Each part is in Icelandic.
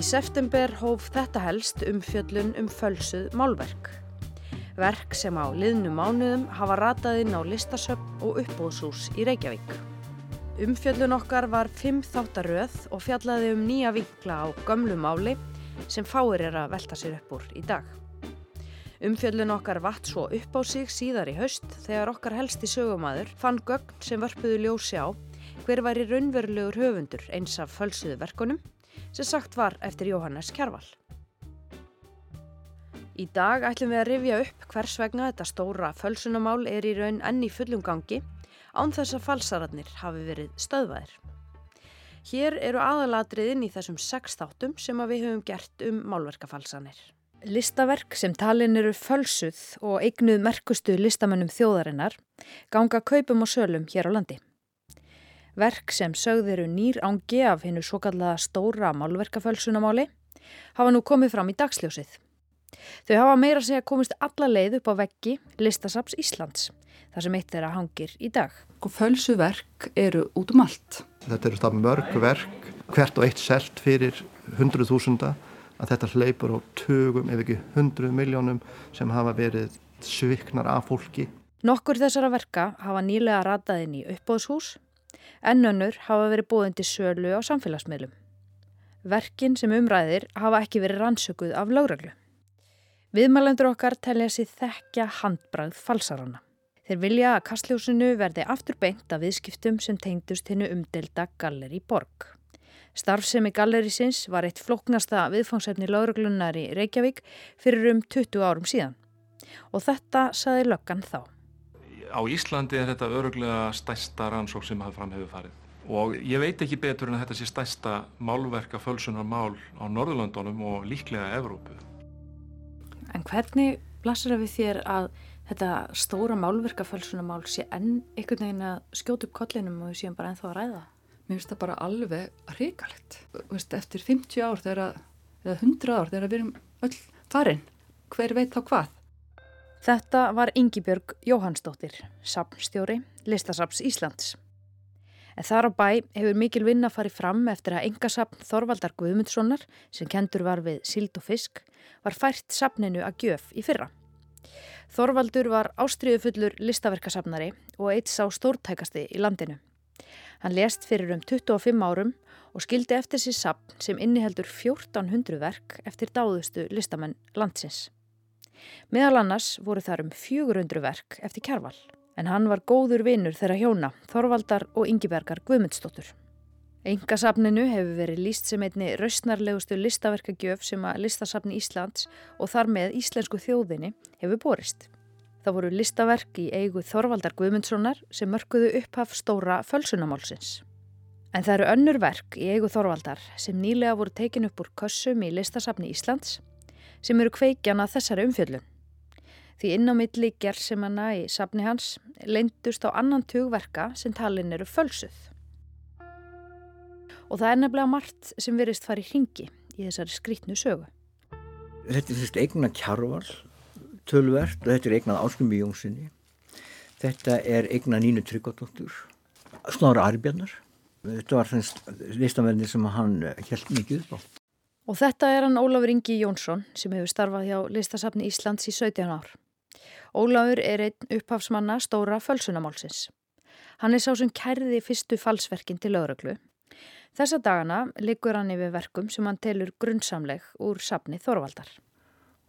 Í september hóf þetta helst um fjöllun um fölsuð málverk. Verk sem á liðnum mánuðum hafa ratað inn á listasöpp og uppbóðsús í Reykjavík. Umfjöllun okkar var fimm þáttaröð og fjallaði um nýja vinkla á gömlu máli sem fáir er að velta sér upp úr í dag. Umfjöllun okkar vatt svo upp á sig síðar í haust þegar okkar helsti sögumæður fann gögn sem vörpuðu ljósi á hver var í raunverulegur höfundur eins af fölsuðu verkunum sem sagt var eftir Jóhannes Kjarval. Í dag ætlum við að rifja upp hvers vegna þetta stóra fölsunamál er í raun enn í fullum gangi án þess að falsararnir hafi verið stöðvæðir. Hér eru aðalatriðin í þessum sex þáttum sem við höfum gert um málverkafalsanir. Listaverk sem talin eru fölsuð og eignuð merkustu listamennum þjóðarinnar ganga kaupum og sölum hér á landi. Verk sem sögðiru nýr ángi af hennu svo kallaða stóra málverkafölsunamáli hafa nú komið fram í dagsljósið. Þau hafa meira segja komist alla leið upp á veggi Listasaps Íslands, þar sem eitt er að hangir í dag. Og fölsu verk eru út um allt. Þetta eru það mörg verk, hvert og eitt selt fyrir hundruð þúsunda, að þetta hleypur á tögum ef ekki hundruð miljónum sem hafa verið sviknar af fólki. Nokkur þessara verka hafa nýlega rataðinn í uppbóðshús, en önnur hafa verið búin til sölu á samfélagsmiðlum. Verkin sem umræðir hafa ekki verið rannsökuð af lögreglu. Viðmælendur okkar telja sér þekkja handbrað falsarana. Þeir vilja að kastljósinu verði aftur beint af viðskiptum sem tengdust hennu umdelda Galleri Borg. Starfsemi Gallerisins var eitt floknasta viðfangsefni lauruglunar í Reykjavík fyrir um 20 árum síðan. Og þetta saði löggan þá. Á Íslandi er þetta öruglega stærsta rannsók sem hafði fram hefur farið. Og ég veit ekki betur en að þetta sé stærsta málverka fölsunar mál á Norðurlandunum og líklega Evrópu. En hvernig blasir það við þér að þetta stóra málverkafölsunamál sé enn einhvern veginn að skjóta upp kollinum og við séum bara ennþá að ræða? Mér finnst það bara alveg hrigalegt. Eftir 50 ár þegar, eða 100 ár þegar við erum öll farin, hver veit þá hvað? Þetta var Yngibjörg Jóhannsdóttir, sapnstjóri Listasaps Íslands. En þar á bæ hefur mikil vinna farið fram eftir að engasapn Þorvaldar Guðmundssonar, sem kendur var við sild og fisk, var fært sapninu að gjöf í fyrra. Þorvaldur var ástriðufullur listaverkasapnari og eitt sá stórtækasti í landinu. Hann lést fyrir um 25 árum og skildi eftir sér sapn sem inniheldur 1400 verk eftir dáðustu listamenn landsins. Meðal annars voru þar um 400 verk eftir kjærval en hann var góður vinnur þeirra hjóna, Þorvaldar og Ingibergar Guðmundsdóttur. Engasafninu hefur verið líst sem einni rausnarlegustu listaverkagjöf sem að listasafni Íslands og þar með íslensku þjóðinni hefur borist. Það voru listaverk í eigu Þorvaldar Guðmundssonar sem mörguðu upphaf stóra fölsunamálsins. En það eru önnur verk í eigu Þorvaldar sem nýlega voru tekin upp úr kössum í listasafni Íslands sem eru kveikjana þessari umfjöllun. Því inn á milli gerðsimanna í safni hans leindust á annan tugverka sem talin eru fölsuð. Og það er nefnilega margt sem verist farið hringi í þessari skrítnu sögu. Þetta er fyrst eignan kjarval, tölvert og þetta er eignan áskum í Jónssoni. Þetta er eignan Nínu Tryggvardóttur, Snára Arbjarnar. Þetta var þess listamennir sem hann held mikið upp á. Og þetta er hann Ólafur Ingi Jónsson sem hefur starfað hjá Listasafni Íslands í 17 ár. Ólafur er einn upphafsmanna stóra fölsunamálsins. Hann er sá sem kærði fyrstu falsverkin til lögröglu. Þessa dagana likur hann yfir verkum sem hann telur grunnsamleg úr safni Þorvaldar.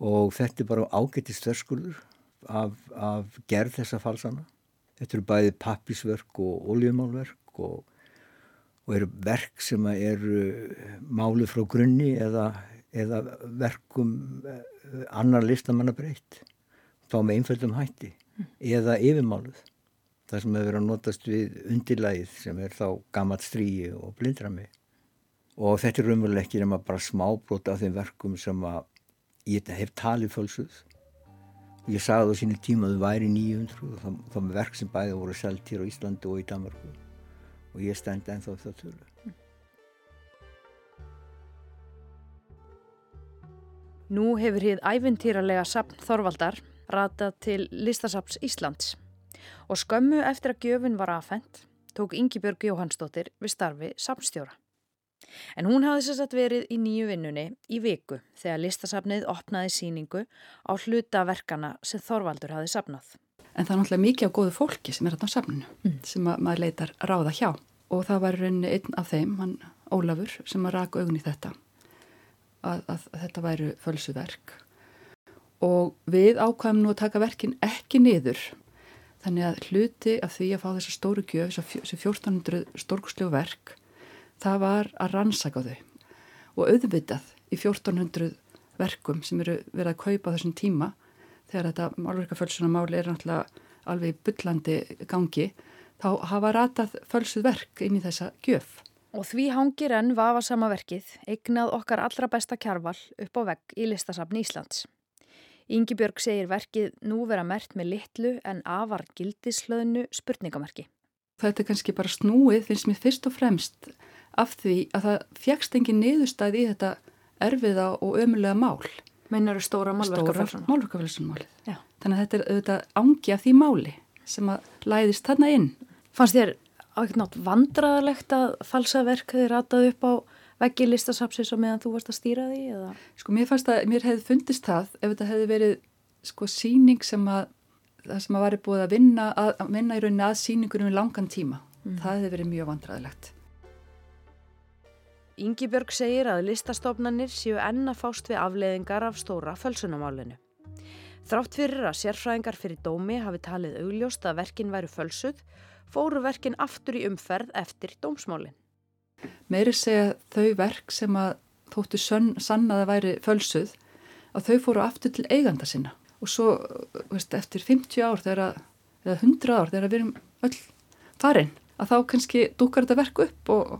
Og þetta er bara ágættist þörskurður af, af gerð þessa falsana. Þetta eru bæði pappisverk og oljumálverk og, og eru verk sem eru málið frá grunni eða, eða verkum eh, annar listamanna breytt þá með einföldum hætti eða yfirmáluð. Það sem hefur verið að notast við undirlægið sem er þá gammalt stríi og blindrami. Og þetta er raunveruleg ekki nema bara smábrota af þeim verkum sem að ég hef talið fölsuð. Ég sagði á sínu tíma að það væri 900 og það, með verk sem bæði voru selgt hér á Íslandi og í Danmarku. Og ég stend ennþá það tölu. Nú hefur hér æfintýralega sapn Þorvaldar ratað til Listasaps Íslands og skömmu eftir að gjöfun var aðfendt tók Yngibjörg Jóhannsdóttir við starfi samstjóra. En hún hafði sérstætt verið í nýju vinnunni í viku þegar listasafnið opnaði síningu á hlutaverkana sem Þorvaldur hafði safnað. En það er náttúrulega mikið á góðu fólki sem er þarna á safninu mm. sem maður leitar ráða hjá. Og það var rauninni einn af þeim, hann Ólafur, sem að raka augun í þetta að, að, að þetta væru fölsuverk. Og við ákvæmum nú að taka verkin ekki niður þannig að hluti af því að fá þessa stóru gjöf, þessi 1400 stórkuslegu verk það var að rannsaka þau. Og auðvitað í 1400 verkum sem eru verið að kaupa þessum tíma þegar þetta málverkafölsuna máli er náttúrulega alveg byllandi gangi þá hafa ratað fölsuð verk inn í þessa gjöf. Og því hangir enn vafa sama verkið eignað okkar allra besta kjarval upp á vegg í listasafni Íslands. Ingi Björg segir verkið nú vera mert með litlu en afar gildislöðnu spurningamarki. Þetta er kannski bara snúið finnst mér fyrst og fremst af því að það fjækst engin niðurstæð í þetta erfiða og ömulega mál. Meinar eru stóra málverkafælsunum? Stóra málverkafælsunumálið. Þannig að þetta er auðvitað ángi af því máli sem að læðist þarna inn. Fannst þér á ekkert nátt vandraðalegt að falsaverk þið rataði upp á veggi listasapsis og meðan þú varst að stýra því? Eða? Sko mér fannst að mér hefði fundist það ef þetta hefði verið sko síning sem að það sem að var búið að vinna, að, að vinna í rauninni að síningurum í langan tíma. Mm. Það hefði verið mjög vandraðilegt. Íngibjörg segir að listastofnanir séu enna fást við afleiðingar af stóra fölsunamálinu. Þrátt fyrir að sérfræðingar fyrir dómi hafi talið augljóst að verkin væru fölsuð, fóru verkin aftur í umferð eftir dómsmálin. Meiri segja þau verk sem að þóttu sannaði væri fölsuð, að þau fóru aftur til eiganda sinna. Og svo veist, eftir 50 ár þegar, eða 100 ár þegar við erum öll farin, að þá kannski dúkar þetta verk upp og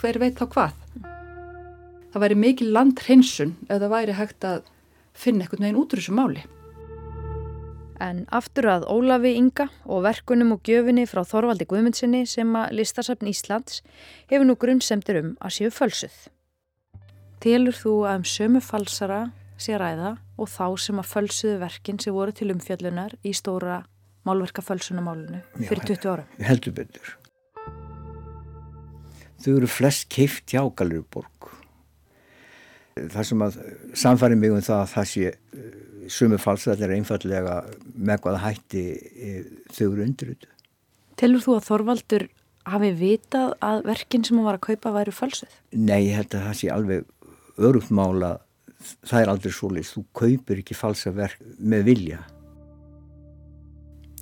hver veit þá hvað. Það væri mikil landhreinsun ef það væri hægt að finna eitthvað neginn út úr þessu máli. En aftur að Ólafi Inga og verkunum og gjöfinni frá Þorvaldi Guðmundsinni sem að listasafn Íslands hefur nú grunnsemtir um að séu fölsuð. Telur þú að um sömu falsara sé ræða og þá sem að fölsuðu verkin sem voru til umfjallunar í stóra málverkafölsunamálunu fyrir 20 ára? Heldur betur þau eru flest keift hjá Galuriborg það sem að samfæri mig um það að það sé eh, sumu falsættir einfallega með hvaða hætti eh, þau eru undir þetta Telur þú að Þorvaldur hafi vitað að verkinn sem hann var að kaupa væri falsið? Nei, ég held að það sé alveg örugt mála það er aldrei svo leist, þú kaupir ekki falsa verk með vilja.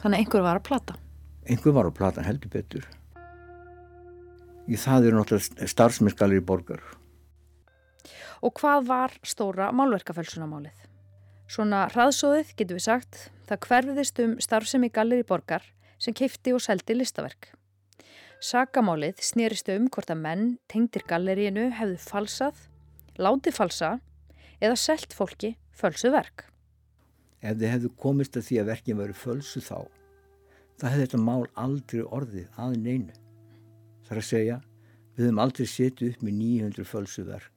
Þannig einhver var að plata? Einhver var að plata heldur betur það eru náttúrulega starfsmyrskalir í borgar. Og hvað var stóra málverkafölsunamálið? Svona hraðsóðið, getur við sagt, það hverfiðist um starfsemi gallir í borgar sem keipti og seldi listaverk. Sakamálið snýrist um hvort að menn tengdir galleríinu hefðu falsað, látið falsa eða selgt fólki fölsu verk. Ef þið hefðu komist að því að verkin varu fölsu þá, það hefði þetta mál aldrei orðið að neinu þar að segja við höfum aldrei setið upp með 900 fölsu verk.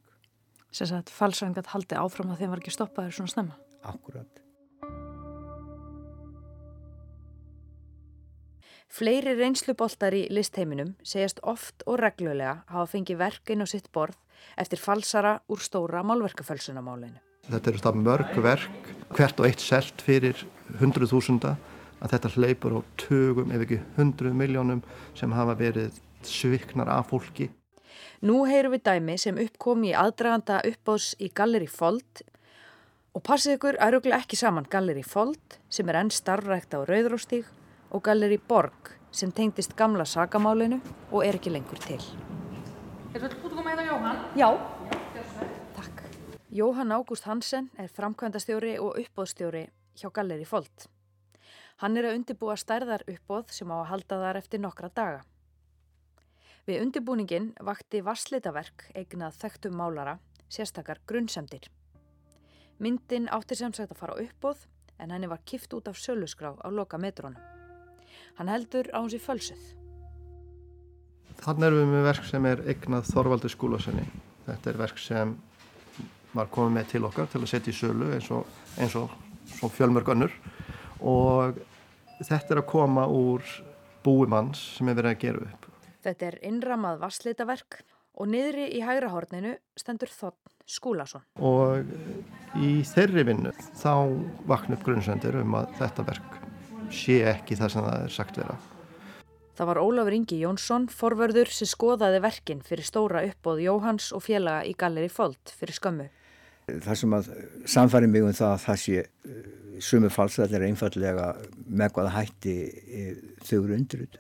Sess að falsangat haldi áfram að þeim var ekki stoppaður svona snemma? Akkurat. Fleiri reynsluboltar í listheiminum segjast oft og reglulega hafa fengið verkin og sitt borð eftir falsara úr stóra málverkafölsunamálinu. Þetta eru það mörg verk, hvert og eitt selt fyrir hundruð þúsunda að þetta hleypur á tögum ef ekki hundruð miljónum sem hafa verið sviknar af fólki. Nú heyrum við dæmi sem uppkom í aðdraganda uppbóðs í Galleri Fold og passið ykkur aðruglega ekki saman Galleri Fold sem er enn starfrækt á Rauðróstíg og Galleri Borg sem tengdist gamla sagamálinu og er ekki lengur til. Er þetta búin að koma hérna Jóhann? Já. Já Takk. Jóhann Ágúst Hansen er framkvæmdastjóri og uppbóðstjóri hjá Galleri Fold. Hann er að undibúa stærðar uppbóð sem á að halda þar eftir nokkra daga. Við undirbúningin vakti varslitaverk eignað þekktum málara, sérstakar grunnsemdir. Myndin átti sem sagt að fara uppóð en henni var kift út af sölusgrá á loka metrónum. Hann heldur á hans í fölsuð. Þannig erum við með verk sem er eignað Þorvaldur skúlasenni. Þetta er verk sem var komið með til okkar til að setja í sölu eins og, eins og fjölmörg önnur og þetta er að koma úr búimanns sem er verið að gera upp Þetta er innramað vasslitaverk og niðri í hægra horninu stendur Þotn Skúlason. Og í þeirri vinnu þá vakna upp grunnsendir um að þetta verk sé ekki það sem það er sagt vera. Það var Ólafur Ingi Jónsson, forvörður sem skoðaði verkin fyrir stóra uppbóð Jóhans og félaga í Galleri Folt fyrir skömmu. Það sem að samfæri mig um það að það sé uh, sumu falsættir einfallega með hvaða hætti uh, þau eru undrut.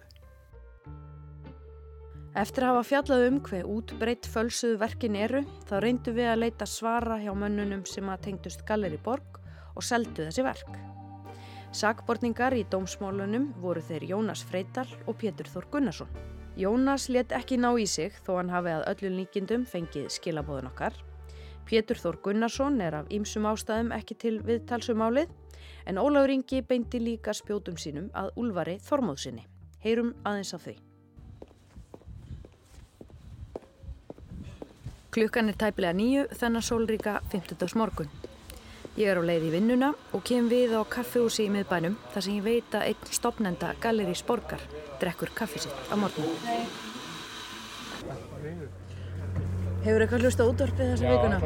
Eftir að hafa fjallað um hver útbreytt fölsuðu verkin eru, þá reyndu við að leita svara hjá mönnunum sem að tengdust Galleri Borg og seldu þessi verk. Sakbortningar í dómsmálunum voru þeir Jónas Freital og Pétur Þór Gunnarsson. Jónas let ekki ná í sig þó hann hafi að öllu líkindum fengið skilabóðun okkar. Pétur Þór Gunnarsson er af ýmsum ástæðum ekki til viðtalsumálið en Óláður Ingi beinti líka spjótum sínum að Úlvari Þormóðsinni. Heyrum aðeins af því. Klukkan er tæplega nýju þennan sólríka 50. morgun. Ég er á leið í vinnuna og kem við á kaffehúsi í miðbænum þar sem ég veit að einn stopnenda Galleri Sporgar drekkur kaffisitt á morgunum. Hefur eitthvað hlusta útvarpið þessa vikuna?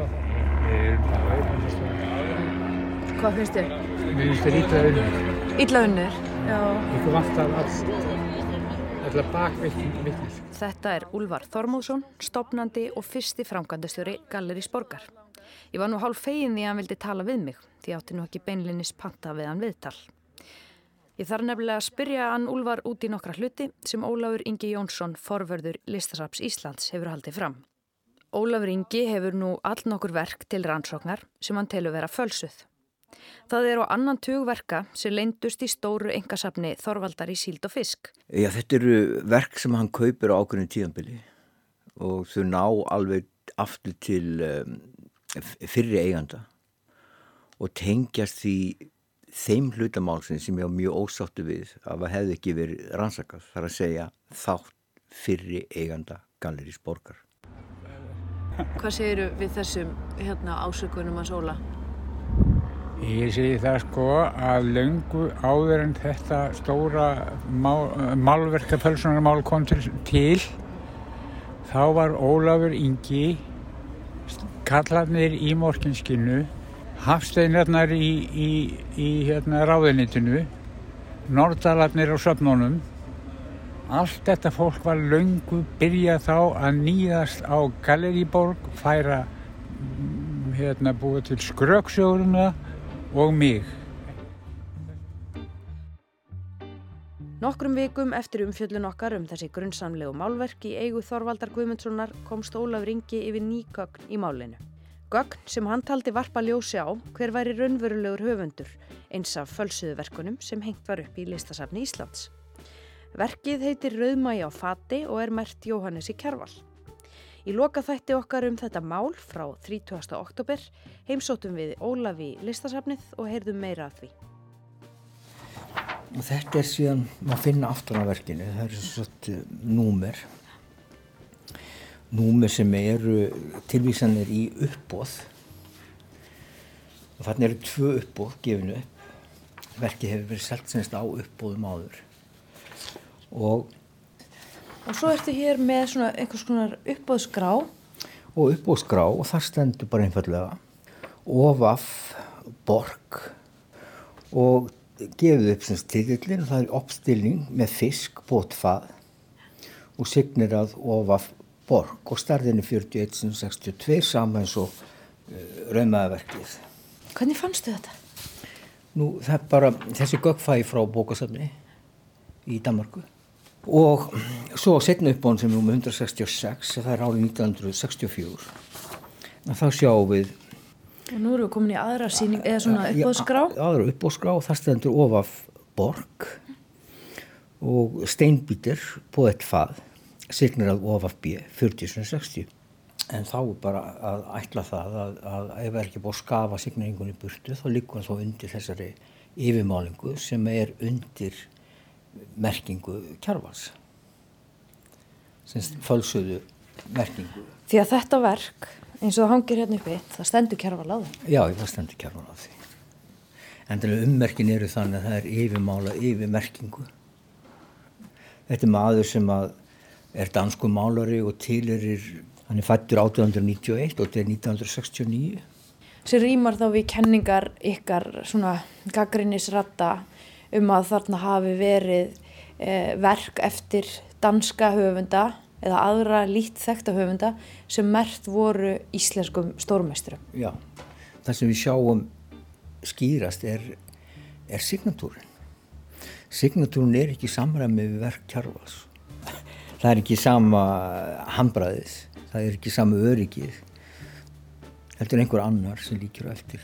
Hvað finnst þér? Mér finnst þér ítla unnur. Ítla unnur? Já. Ykkur vantar allt, allar bakvittnis. Þetta er Úlvar Þormóðsson, stopnandi og fyrsti framkvæmdastjóri Galleri Sporgar. Ég var nú hálf fegin því að hann vildi tala við mig því átti nú ekki beinlinnis panta við hann viðtal. Ég þarf nefnilega að spyrja hann Úlvar út í nokkra hluti sem Ólafur Ingi Jónsson, forverður Listasaps Íslands, hefur haldið fram. Ólafur Ingi hefur nú all nokkur verk til rannsóknar sem hann telur vera fölsuð. Það er á annan tugverka sem leindust í stóru engasafni Þorvaldar í síld og fisk. Já, þetta eru verk sem hann kaupir á ákveðinu tíðanbili og þau ná alveg aftur til um, fyrri eiganda og tengjast því þeim hlutamálsinn sem ég á mjög ósáttu við að það hefði ekki verið rannsakað þar að segja þátt fyrri eiganda Gallerís Borgar. Hvað segiru við þessum hérna, ásökunum að sóla? Ég segi það sko að löngu áður en þetta stóra málverkapölsunarmál kom til, til þá var Ólafur Ingi kallarnir í morginskinu, hafsteinarnar í, í, í hérna, ráðinitinu, nordalarnir á söfnunum. Allt þetta fólk var laungu byrjað þá að nýðast á Galeriborg, færa hérna, búið til skröksjóruna og mig. Nokkrum vikum eftir umfjöllun okkar um þessi grunnsamlegu málverk í eigu Þorvaldar Guðmundssonar komst Ólaf Ringi yfir ný gögn í málinu. Gögn sem hann taldi varpa ljósi á hver væri raunverulegur höfundur eins af fölsuðuverkunum sem hengt var upp í listasafni Íslands. Verkið heitir Rauðmægi á fati og er mert Jóhannes í Kjærval. Í loka þætti okkar um þetta mál frá 30. oktober heimsóttum við Ólafi listasafnið og heyrðum meira af því. Og þetta er síðan maður finna aftur á verkinu það eru svona númer. Númer sem eru tilvísanir í uppbóð og þannig eru tvö uppbóð gefinu upp. Verkið hefur verið selgt semst á uppbóðum áður. Og og svo ertu hér með svona einhvers konar uppbóðsgrá og uppbóðsgrá og það stendur bara einfallega ofaf borg og gefið upp sem styrillin og það er uppstilning með fisk, bótfað og signir að ofaf borg og starðinni 41.62 saman eins og uh, raumaðaverkið. Hvernig fannstu þetta? Nú það er bara þessi göggfæði frá bókasafni í Danmarku og svo setna upp á hann sem er um 166 það er árið 1964 þá sjáum við Og nú erum við komin í aðra síning eða svona uppbóðskrá. Aðra uppbóðskrá, það stendur ofaf borg og steinbítir på eitt fað, signir að ofaf B, 4060. En þá er bara að ætla það að, að ef það er ekki búið að skafa signeringunni burtu þá líkur hann þá undir þessari yfirmálingu sem er undir merkingu kjarvals. Semst fölsuðu merkingu. Því að þetta verk eins og það hangir hérna uppi, það stendur kjærval á það. Já, það stendur kjærval á því. Endilega ummerkin eru þannig að það er yfirmála yfirmerkingu. Þetta er maður sem er dansku málari og tilurir Hann er fættur 1891 og þetta er 1969. Sér rýmar þá við kenningar ykkar svona gaggrinnisratta um að þarna hafi verið eh, verk eftir danska höfunda eða aðra lít þekta höfunda sem mert voru íslenskum stórmestrum. Já, það sem við sjáum skýrast er, er signatúrin. Signatúrin er ekki samræmi við verk kjarvals. Það er ekki sama handbræðis, það er ekki sama öryggið. Þetta er einhver annar sem líkir á eftir.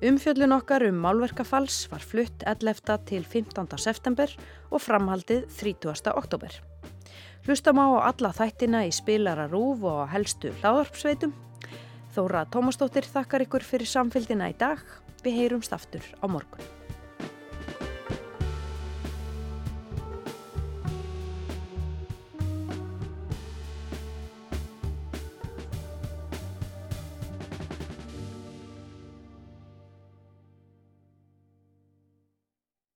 Umfjöllun okkar um málverkafalls var flutt 11. til 15. september og framhaldið 30. oktober. Hlustam á alla þættina í spilara rúf og helstu hláðarpsveitum. Þóra Tómasdóttir þakkar ykkur fyrir samfélgina í dag. Við heyrumst aftur á morgun.